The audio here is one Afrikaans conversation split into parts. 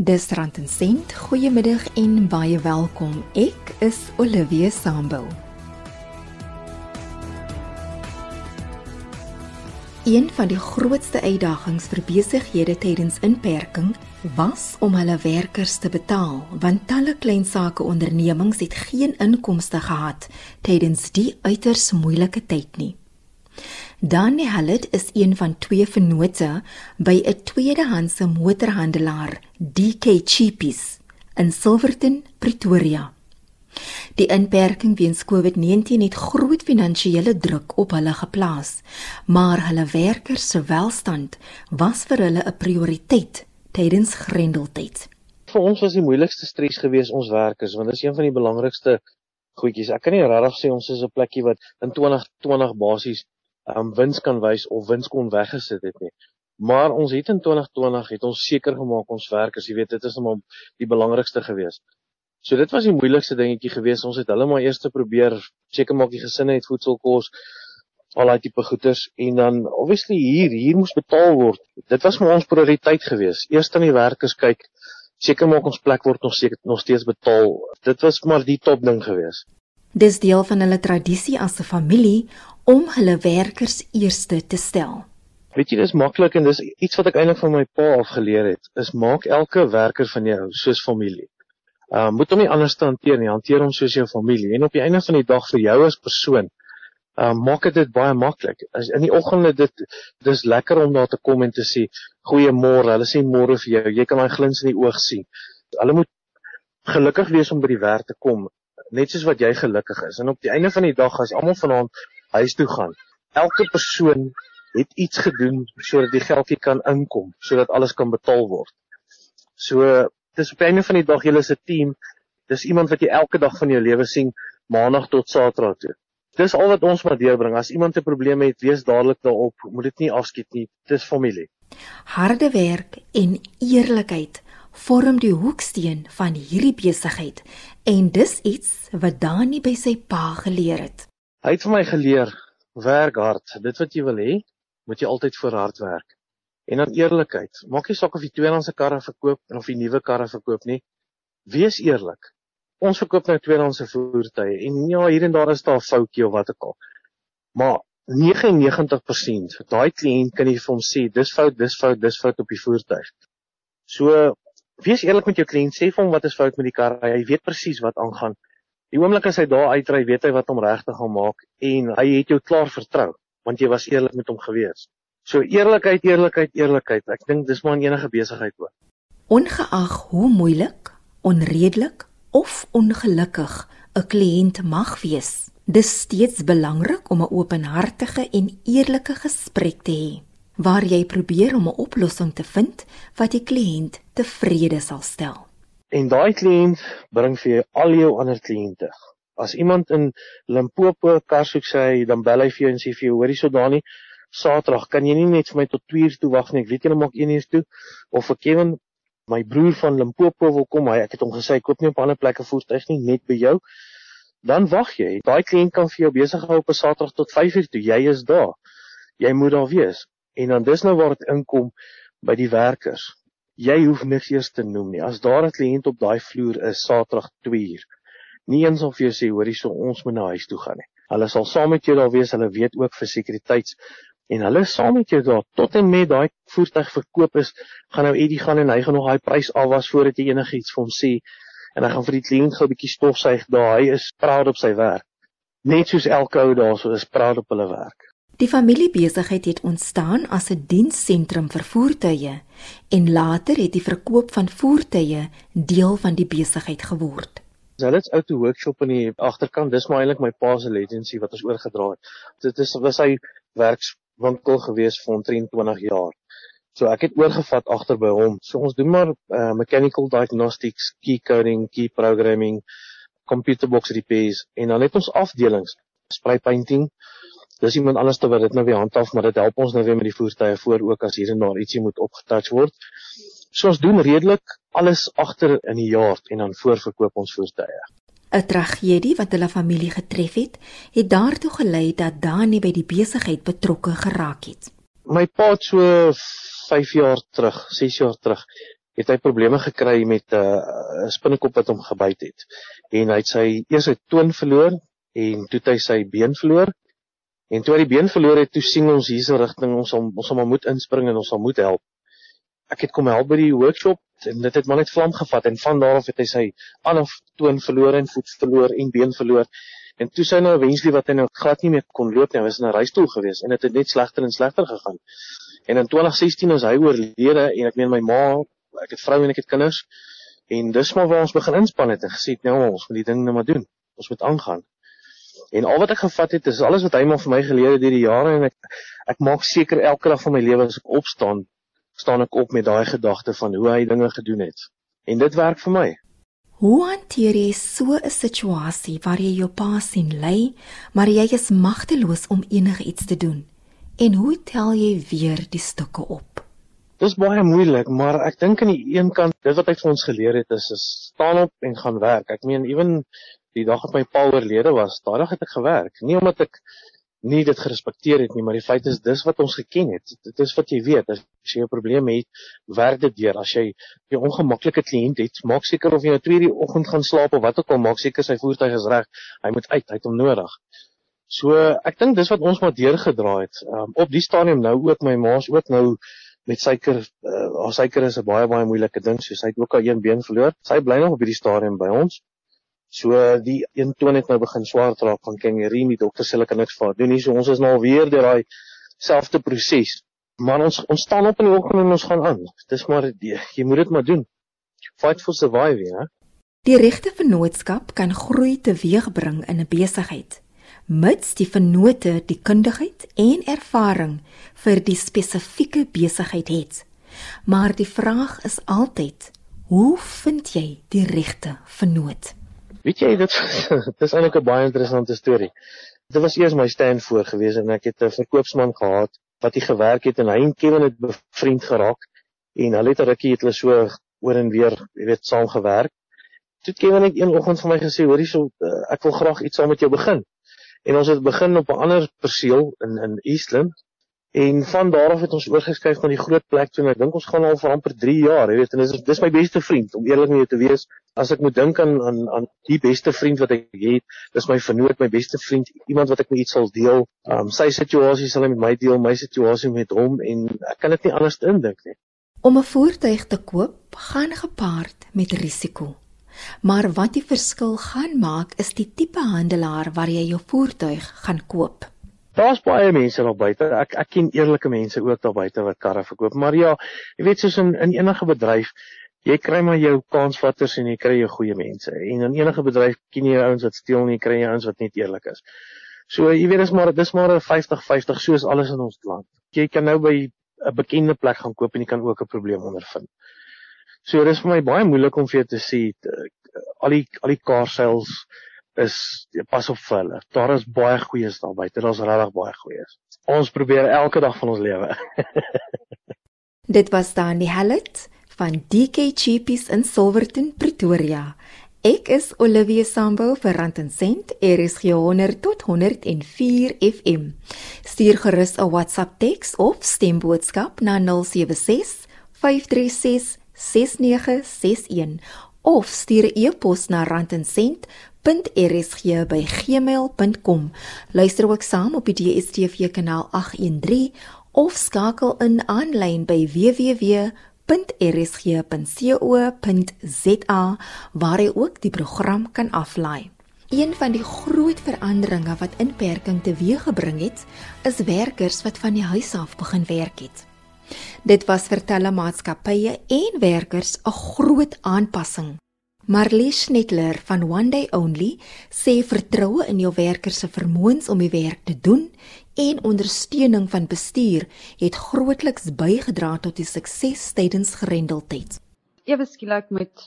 Dis Rand en Sent. Goeiemiddag en baie welkom. Ek is Olivia Sambul. Een van die grootste uitdagings vir besighede tydens inperking was om hulle werkers te betaal, want talle klein sake ondernemings het geen inkomste gehad tydens die uiters moeilike tyd nie. Danny Hallet is een van twee vennote by 'n tweedehandse motorhandelaar, DK Cheapies, in Silverton, Pretoria. Die inperking weens COVID-19 het groot finansiële druk op hulle geplaas, maar hulle werkers se welstand was vir hulle 'n prioriteit tydens grendeltyd. Vir ons was die moeilikste stres gewees ons werkers, want dit is een van die belangrikste goedjies. Ek kan nie regtig sê ons is 'n plekkie wat in 2020 basies um, wins kan wys of wins kon weggesit het nie. Maar ons het in 2020 het ons seker gemaak ons werkers, jy weet, dit is nou die belangrikste gewees. So dit was die moeilikste dingetjie gewees. Ons het hulle maar eers te probeer seker maak die gesinne het voedsel kos al daai tipe goeders en dan obviously hier hier moes betaal word. Dit was maar ons prioriteit gewees. Eers aan die werkers kyk, seker maak ons plek word nog seker nog steeds betaal. Dit was maar die top ding gewees. Dis deel van hulle tradisie as 'n familie om hulle werkers eerste te stel. Weet jy dis maklik en dis iets wat ek eintlik van my pa af geleer het, is maak elke werker van jou soos familie. Uh moet hom nie anders hanteer nie, hanteer hom soos jou familie en op die einde van die dag vir jou as persoon, uh maak dit baie maklik. As in die oggende dit dis lekker om daar te kom en te sê goeiemôre. Hulle sê môre vir jou. Jy kan daai glins in die oog sien. Hulle moet gelukkig wees om by die werk te kom, net soos wat jy gelukkig is. En op die einde van die dag as almal vanaand huis toe gaan. Elke persoon het iets gedoen sodat die geldjie kan inkom, sodat alles kan betaal word. So dis op einde van die dag julle 'n team. Dis iemand wat jy elke dag van jou lewe sien, maandag tot saterdag toe. Dis al wat ons maar deurbring. As iemand 'n probleem het, wees dadelik daarop. Moet dit nie afskiet nie. Dis familie. Harde werk en eerlikheid vorm die hoeksteen van hierdie besigheid en dis iets wat Dani by sy pa geleer het. Hy het vir my geleer, werk hard. Dit wat jy wil hê, moet jy altyd vir hard werk. En dan eerlikheid. Maak nie saak of jy tweedehandse karre verkoop of jy nuwe karre verkoop nie. Wees eerlik. Ons verkoop nou tweedehandse voertuie en ja, hier en daar is daar 'n foutjie of wat ook al. Maar 99% daai kliënt kan jy vir hom sê, dis fout, dis fout, dis fout op die voertuig. So wees eerlik met jou kliënt, sê vir hom wat is fout met die kar. Hy weet presies wat aangaan. Die oomblik as hy daar uitry, weet hy wat hom regtig gaan maak en hy het jou klaar vertrou want jy was eerlik met hom gewees. So eerlikheid, eerlikheid, eerlikheid. Ek dink dis maar enige besigheid ook. Ongeag hoe moeilik, onredelik of ongelukkig 'n kliënt mag wees, dis steeds belangrik om 'n openhartige en eerlike gesprek te hê waar jy probeer om 'n oplossing te vind wat die kliënt tevrede sal stel. En daai kliënt bring vir jou al jou ander kliënte. As iemand in Limpopo kar soek sê hy dan bel hy vir jou en sê vir jou hoorie so Dani, Saterdag kan jy nie net vir my tot 2 uur toe wag nie. Ek weet jy maak 1 uur toe of vir Kevin my broer van Limpopo wil kom. Hy ek het hom gesê ek koop nie op ander plekke voertuig nie, net by jou. Dan wag jy. Daai kliënt kan vir jou besig hou op 'n Saterdag tot 5 uur toe. Jy is daar. Jy moet daar wees. En dan dis nou waar dit inkom by die werkers jy hoef niks eers te noem nie. As daar 'n kliënt op daai vloer is Saterdag 2 uur, nie eens of jy sê hoorie so ons moet na huis toe gaan nie. Hulle sal saam met jou daar wees. Hulle weet ook vir sekuriteits en hulle saam met jou daar tot en met daai voertuig verkoop is, gaan nou Eddie gaan en hy gaan nog daai prys afwas voordat jy enigiets vir hom sê en hy gaan vir die kliënt gou 'n bietjie stofsuig daar. Hy is proud op sy werk. Net soos elke ou daarso is proud op hulle werk. Die familiebesigheid het ontstaan as 'n dienssentrum vir voertuie en later het die verkoop van voertuie deel van die besigheid geword. Hulle het 'n outo workshop in die agterkant, dis maar eintlik my pa se legacy wat ons oorgedra het. Dit is was hy werkswinkel gewees vir 23 jaar. So ek het oorgevat agter by hom. So ons doen maar uh, mechanical diagnostics, key coding, key programming, computer box repairs en dan het ons afdelings, spray painting, dis iemand anders wat dit nou weer handhaaf, maar dit help ons nou weer met die voertuie voor ook as hier en daar ietsie moet opgetouch word. So ons doen redelik alles agter in die jaar en dan voorverkoop ons voertuie. 'n Tragedie wat hulle familie getref het, het daartoe gelei dat Dani by die besigheid betrokke geraak het. My pa het so 5 jaar terug, 6 jaar terug, het hy probleme gekry met 'n uh, spinnekop wat hom gebyt het. En hy het sy eers sy toon verloor en toe hy sy been verloor. En toe hy die been verloor het, toe sien ons hierse rigting ons om ons om moet inspring en ons sal moet help. Ek het kom help by die workshop en dit het maar net vlam gevat en van daar af het hy sy ander toon verloor en voet verloor en been verloor. En toe sy nou eventually wat hy nou glad nie meer kon loop nie, hy was in 'n reistool gewees en dit het, het net slegter en slegter gegaan. En in 2016 is hy oorlede en ek meen my ma ek het vrou en ek het kinders. En dis maar waar ons begin inspann het en gesê nou ons moet die ding nou maar doen. Ons moet aangaan. En al wat ek gevat het is alles wat hy maar vir my geleer het deur die jare en ek ek maak seker elke dag van my lewe as ek opstaan, staan ek op met daai gedagte van hoe hy dinge gedoen het. En dit werk vir my. Hoe hanteer jy so 'n situasie waar jy jou pa sien lê, maar jy is magteloos om enigiets te doen? En hoe tel jy weer die stukke op? Dis baie moeilik, maar ek dink aan die een kant, dit wat hy vir ons geleer het is, is staan op en gaan werk. Ek meen ewen die dag dat my pa oorlede was, daai dag het ek gewerk. Nie omdat ek nie dit gerespekteer het nie, maar die feit is dis wat ons geken het. Dit is wat jy weet, as jy 'n probleem het, werk dit deur. As jy 'n ongemaklike kliënt het, maak seker of jy nou 2:00 die oggend gaan slaap of wat ook al, maak seker sy voertuig is reg. Hy moet uit, hy het hom nodig. So ek dink dis wat ons maar deurgedra het. Um, op die stadium nou ook my ma's ook nou met suiker uh, haar suiker is 'n baie baie moeilike ding. So sy het ook al een been verloor. Sy bly nog op hierdie stadium by ons. So die een toon het nou begin swaar raak van kangerie. Die dokter sê hulle kan niks vir doen nie. So ons is nou weer deur daai selfde proses. Maar ons ons staan op in die oggend en ons gaan aan. Dis maar die, jy moet dit maar doen. Fight for surviving, hè. Die regte vennootskap kan groei teweegbring in 'n besigheid mits die vennote die kundigheid en ervaring vir die spesifieke besigheid het. Maar die vraag is altyd, hoe vind jy die regte vennoot? Weet jy dit dis eintlik 'n baie interessante storie. Dit was eers my stand voor gewees en ek het 'n verkoopsman gehad wat hy gewerk het en hy en Kevin het bevriend geraak en hulle het 'n rukkie het hulle so oor en weer, jy weet, saam gewerk. Toe Kevin het een oggend vir my gesê, "Hoorie, so uh, ek wil graag iets saam met jou begin." En ons het begin op 'n ander perseel in in Eastland en van daar af het ons oorgeskuif na die groot plek toe en ek dink ons gaan al vir amper 3 jaar, jy weet, en dis dis my beste vriend om eerlik met jou te wees. As ek moet dink aan aan aan die beste vriend wat ek het, dis my vernoot, my beste vriend, iemand wat ek met iets sal deel. Um sy situasie sal hy met my deel, my situasie met hom en ek kan dit nie anders indink nie. Om 'n voertuig te koop gaan gepaard met risiko. Maar wat die verskil gaan maak is die tipe handelaar waar jy jou voertuig gaan koop. Daar's baie mense daar buite. Ek ek ken eerlike mense ook daar buite wat karre verkoop. Maar ja, jy weet soos in in enige bedryf, jy kry maar jou kansvatters en jy kry jou goeie mense. En in enige bedryf ken jy ouens wat steel en jy kry ouens wat net eerlik is. So jy weet dis maar dis maar 'n 50-50 soos alles in ons land. Jy kan nou by 'n bekende plek gaan koop en jy kan ook 'n probleem ondervind. So dis vir my baie moeilik om vir jou te sê al die al die car sales is pas op vir hulle. Daar is baie goeies daar buite. Daar's regtig baie goeies. Ons probeer elke dag van ons lewe. Dit was dan die Hallet van DK Cheapies in Silverton, Pretoria. Ek is Olivia Sambo vir Rand en Sent. Is 100 tot 104 FM. Stuur gerus 'n WhatsApp teks of stemboodskap na 076 536 6961 of stuur 'n e-pos na randencent.rsg@gmail.com. Luister ook saam op die DSTV kanaal 813 of skakel in aanlyn by www.rsg.co.za waar jy ook die program kan aflaai. Een van die groot veranderinge wat inperking teweeggebring het, is werkers wat van die huis af begin werk het. Dit was vir telemaatskappye en werkers 'n groot aanpassing. Marlies Netler van One Day Only sê vertroue in jou werkers se vermoëns om die werk te doen en ondersteuning van bestuur het grootliks bygedra tot die sukses tydens gerendeldheid. Ewe skielik met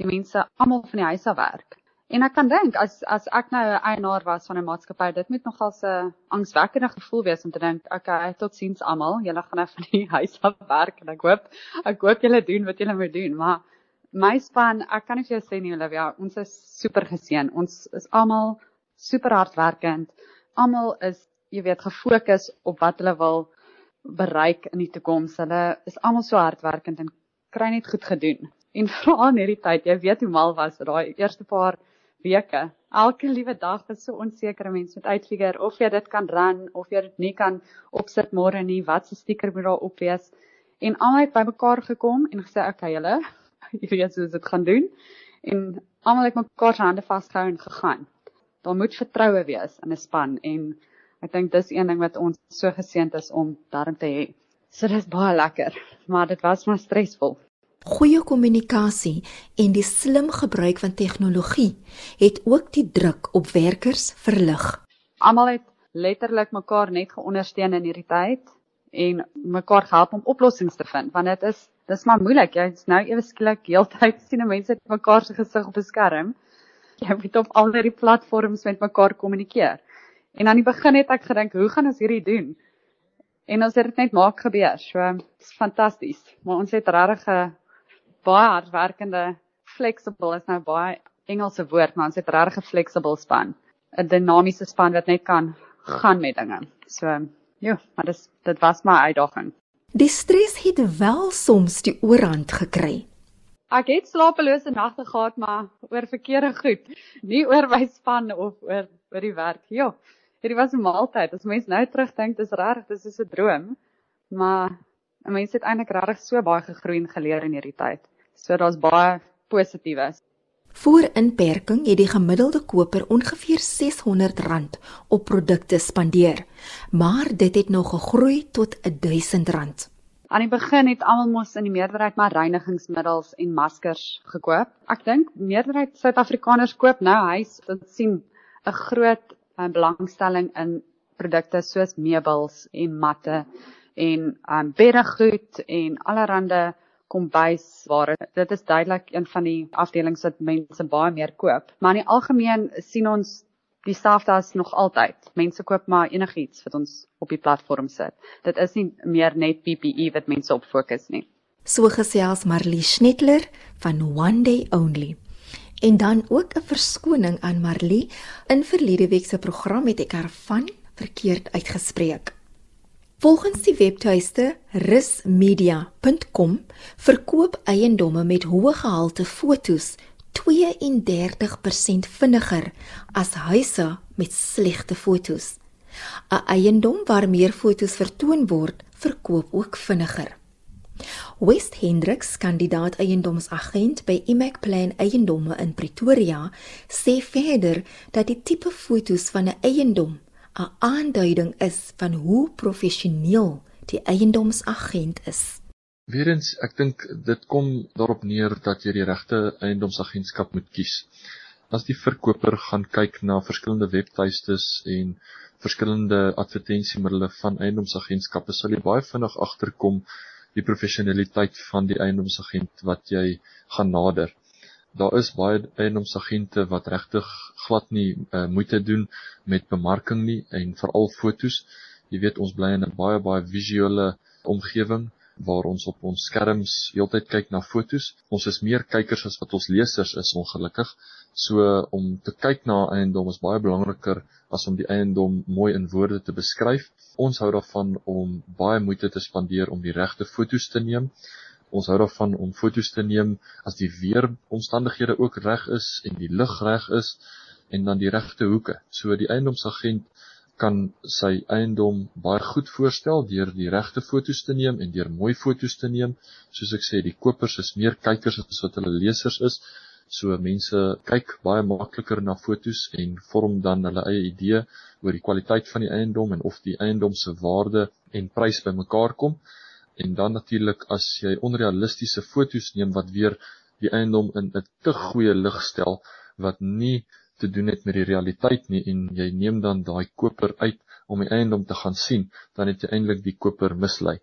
die mense almal van die huis af werk. En ek kan dink as as ek nou 'n eienaar was van 'n maatskappy, dit moet nogal 'n angswekkende gevoel wees om te dink, okay, totsiens almal, julle gaan nou van die huis af werk en ek hoop ek hoop julle doen wat julle moet doen, maar my span, ek kan nie vir jou sê nie, Olivia, ons is super geseën. Ons is almal super hardwerkend. Almal is, jy weet, gefokus op wat hulle wil bereik in die toekoms. Hulle is almal so hardwerkend en kry net goed gedoen. En veral in hierdie tyd, jy weet hoe mal was daai eerste paar weke. Elke liewe dag was so onseker mens met uitfigure of jy dit kan run of jy dit nie kan opsit môre nie, wat se stiker moet daar op wees. En almal het bymekaar gekom en gesê, "Oké, okay, julle, jy weet hoe dit gaan doen." En almal het mekaar se hande vasgehou en gegaan. Daar moet vertroue wees in 'n span en ek dink dis een ding wat ons so geseënd is om daarin te hê. So dis baie lekker, maar dit was maar stresvol. Goeie kommunikasie en die slim gebruik van tegnologie het ook die druk op werkers verlig. Almal het letterlik mekaar net geondersteun in hierdie tyd en mekaar gehelp om oplossings te vind want dit is dis maar moeilik. Jy's nou ewe skielik heeltyd sien mense mekaar se gesig op 'n skerm. Jy moet op al die platforms met mekaar kommunikeer. En aan die begin het ek gedink, hoe gaan ons hierdie doen? En ons het dit net maak gebeur. So, dis fantasties. Maar ons het regtig 'n baie hardwerkende flexible is nou baie Engelse woord, maar ons het regtig 'n flexible span, 'n dinamiese span wat net kan gaan met dinge. So, ja, maar dis dit was my uitdaging. Die stres het wel soms die oorhand gekry. Ek het slapelose nagte gehad, maar oor verkeerde goed, nie oor my span of oor oor die werk. Ja, hierdie was 'n maaltyd. As mens nou terugdink, dis regtig, dis is 'n droom. Maar 'n mens het eintlik regtig so baie gegroei en geleer in hierdie tyd. So daar's baie positiefs. Voor inperking het die gemiddelde koper ongeveer R600 op produkte spandeer, maar dit het nog gegroei tot R1000. Aan die begin het almal mos in die meerderheid maar reinigingsmiddels en maskers gekoop. Ek dink meerderheid Suid-Afrikaners koop nou huis, dit sien 'n groot uh, belangstelling in produkte soos meubels en matte en um, beddegoed en allerlei kombuisware. Dit is duidelik een van die afdelings wat mense baie meer koop. Maar in die algemeen sien ons dieselfde as nog altyd. Mense koop maar enigiets wat ons op die platform sit. Dit is nie meer net PPE wat mense op fokus nie. So gesels Marlie Schnettler van One Day Only. En dan ook 'n verskoning aan Marlie. In verlede week se program het ek haar van verkeerd uitgespreek. Volgens die webtuiste rismedia.com verkoop eiendomme met hoë gehalte fotos 32% vinniger as huise met slegte fotos. 'n Eiendom waar meer fotos vertoon word, verkoop ook vinniger. West Hendricks, kandidaat eiendomsagent by Imac Plan Eiendomme in Pretoria, sê verder dat die tipe fotos van 'n eiendom 'n aanduiding is van hoe professioneel die eiendomsagent is. Weerens, ek dink dit kom daarop neer dat jy die regte eiendomsagentskap moet kies. As die verkoper gaan kyk na verskillende webtuistes en verskillende advertensiemiddels van eiendomsagentskappe, sal jy baie vinnig agterkom die professionaliteit van die eiendomsagent wat jy gaan nader daar is baie eiendomsagente wat regtig glad nie uh, moeite doen met bemarking nie en veral fotos. Jy weet ons bly in 'n baie baie visuele omgewing waar ons op ons skerms heeltyd kyk na fotos. Ons is meer kykers as wat ons lesers is ongelukkig. So om te kyk na eiendom is baie belangriker as om die eiendom mooi in woorde te beskryf. Ons hou daarvan om baie moeite te spandeer om die regte fotos te neem ons hou daarvan om foto's te neem as die weeromstandighede ook reg is en die lig reg is en dan die regte hoeke. So die eiendomsagent kan sy eiendom baie goed voorstel deur die regte foto's te neem en deur mooi foto's te neem. Soos ek sê, die kopers is meer kykers as wat hulle lesers is. So mense kyk baie makliker na foto's en vorm dan hulle eie idee oor die kwaliteit van die eiendom en of die eiendom se waarde en prys bymekaar kom en dan natuurlik as jy onrealistiese foto's neem wat weer die eiendom in 'n te goeie lig stel wat nie te doen het met die realiteit nie en jy neem dan daai koper uit om die eiendom te gaan sien dan het jy eintlik die koper mislei.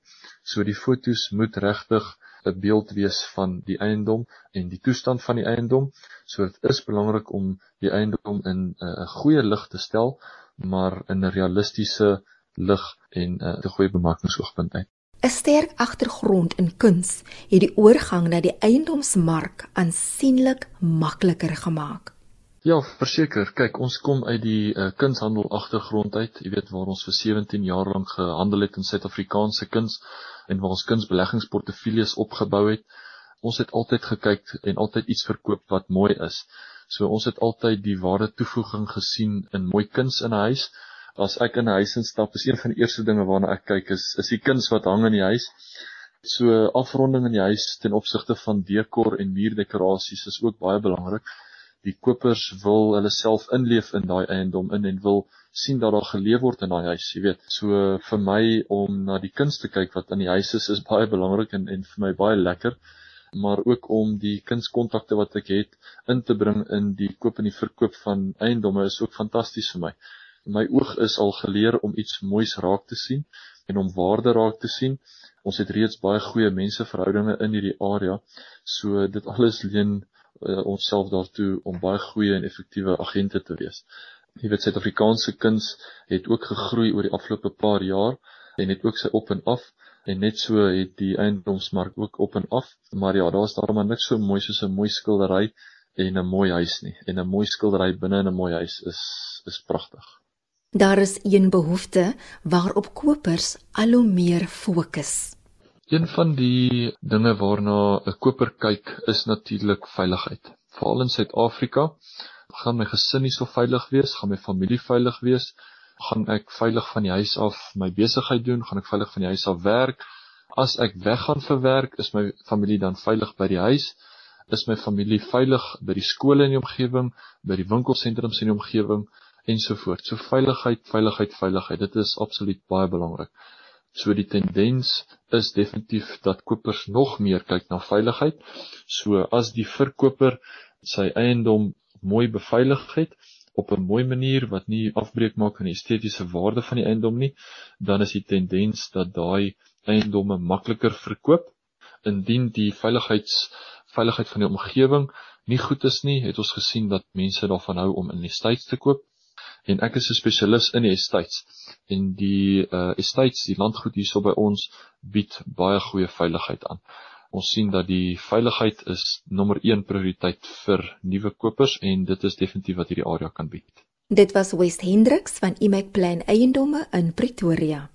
So die foto's moet regtig 'n beeld wees van die eiendom en die toestand van die eiendom. So dit is belangrik om die eiendom in 'n uh, goeie lig te stel, maar in 'n realistiese lig en 'n uh, goeie bemarkingsoogpunt uit. 'n Sterk agtergrond in kuns het die oorgang na die eiendomsmark aansienlik makliker gemaak. Ja, verseker. Kyk, ons kom uit die uh, kunshandel agtergrond uit. Jy weet waar ons vir 17 jaar lank gehandel het in Suid-Afrikaanse kuns en waar ons kunsbeleggingsportefeuilles opgebou het. Ons het altyd gekyk en altyd iets verkoop wat mooi is. So ons het altyd die ware toevoeging gesien in mooi kuns in 'n huis. As ek in 'n huis instap, is een van die eerste dinge waarna ek kyk is is die kuns wat hang in die huis. So afronding in die huis ten opsigte van dekor en muurdekorasies is ook baie belangrik die kopers wil hulle self inleef in daai eiendom in en wil sien dat daar geleef word in daai huis, jy weet. So vir my om na die kuns te kyk wat in die huis is is baie belangrik en en vir my baie lekker, maar ook om die kunskontakte wat ek het in te bring in die koop en die verkoop van eiendomme is ook fantasties vir my. My oog is al geleer om iets moois raak te sien en om waarde raak te sien. Ons het reeds baie goeie menseverhoudinge in hierdie area. So dit alles leen uh, onsself daartoe om baie goeie en effektiewe agente te wees. Weet Suid-Afrikaanse kuns het ook gegroei oor die afgelope paar jaar en het ook sy op en af en net so het die eiendomsmark ook op en af. Maar ja, daar's daarom maar niks so mooi soos 'n mooi skildery en 'n mooi huis nie. En 'n mooi skildery binne in 'n mooi huis is is pragtig. Daar is een behoefte waarop kopers al hoe meer fokus. Een van die dinge waarna 'n koper kyk is natuurlik veiligheid. Veral in Suid-Afrika, gaan my gesin nie so veilig wees, gaan my familie veilig wees, gaan ek veilig van die huis af my besigheid doen, gaan ek veilig van die huis af werk. As ek weggaan vir werk, is my familie dan veilig by die huis? Is my familie veilig by die skole in die omgewing, by die winkelsentrums in die omgewing ensovoorts. So veiligheid, veiligheid, veiligheid, dit is absoluut baie belangrik. So die tendens is definitief dat kopers nog meer kyk na veiligheid. So as die verkoper sy eiendom mooi beveilig het op 'n mooi manier wat nie afbreek maak aan die estetiese waarde van die eiendom nie, dan is die tendens dat daai eiendomme makliker verkoop. Indien die veiligheids veiligheid van die omgewing nie goed is nie, het ons gesien dat mense daarvan hou om in die estates te koop en ek is 'n spesialis in die estates en die uh estates die landgoed hierso by ons bied baie goeie veiligheid aan. Ons sien dat die veiligheid is nommer 1 prioriteit vir nuwe kopers en dit is definitief wat hierdie area kan bied. Dit was West Hendricks van Imac Plan Eiendomme in Pretoria.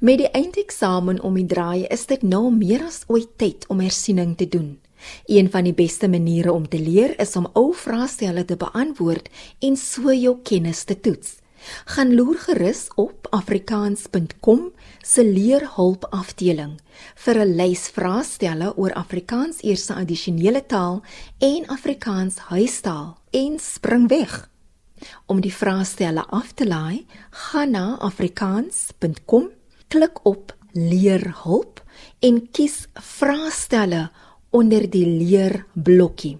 Met die eindeksamen om die draai is dit nou meer as ooit tyd om hersiening te doen. Een van die beste maniere om te leer is om ou vraestelle te beantwoord en so jou kennis te toets. Gaan loer gerus op afrikaans.com se leerhulp afdeling vir 'n lys vraestelle oor Afrikaans eerste addisionele taal en Afrikaans huistaal en spring weg. Om die vraestelle af te laai, gaan na afrikaans.com, klik op leerhulp en kies vraestelle onder die leerblokkie.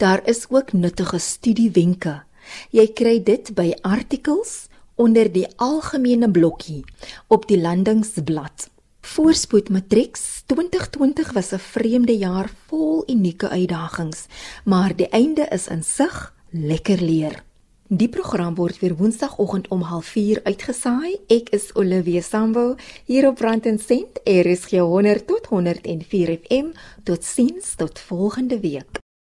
Daar is ook nuttige studiewenke. Jy kry dit by artikels onder die algemene blokkie op die landingsblad. Voorspoed Matrix 2020 was 'n vreemde jaar vol unieke uitdagings, maar die einde is in sig, lekker leer. Die program word weer Woensdagoggend om 04:30 uitgesaai. Ek is Olivia Sambo hier op Brand & Cent. Er is 100 tot 104 FM. Totsiens tot volgende week.